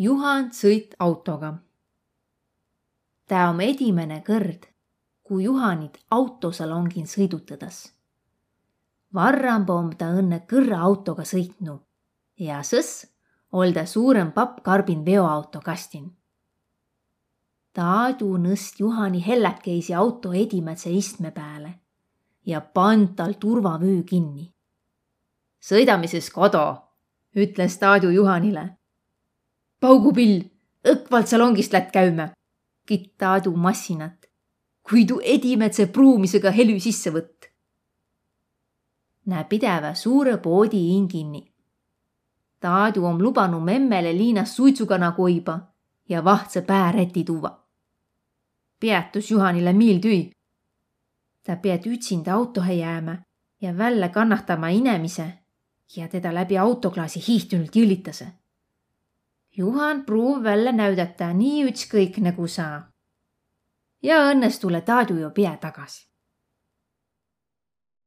Juhan sõit autoga. Tää om edimene kõrd, ku Juhanit autosalongin sõidutõdas. varramb om ta õnne kõrra autoga sõitnu ja sõs ol ta suurem pappkarbin veoauto kastin. Taadu nõst Juhani helläkeisi auto edimädse istme pääle ja pand tal turvavüü kinni. sõidame siis kodu, ütles Taadu Juhanile. Paugupill, õkvalt salongist lätt käüme, kitt Taadu massinat, kui tuu edimädse pruumisega helü sisse võtt. Nää pidevä suure poodi iin kinni. Taadu om lubanud memmele Liinas suitsukana koiba ja vahtse pääräti tuua. peatus Juhanile miildüi sa pead üksinda autohe jääma ja välja kannahtama inemise ja teda läbi autoklaasi hiihtunult jõllitase. Juhan pruuv välja näüdata nii ükskõik nagu sa. ja õnnestule Taadu ju pea tagasi.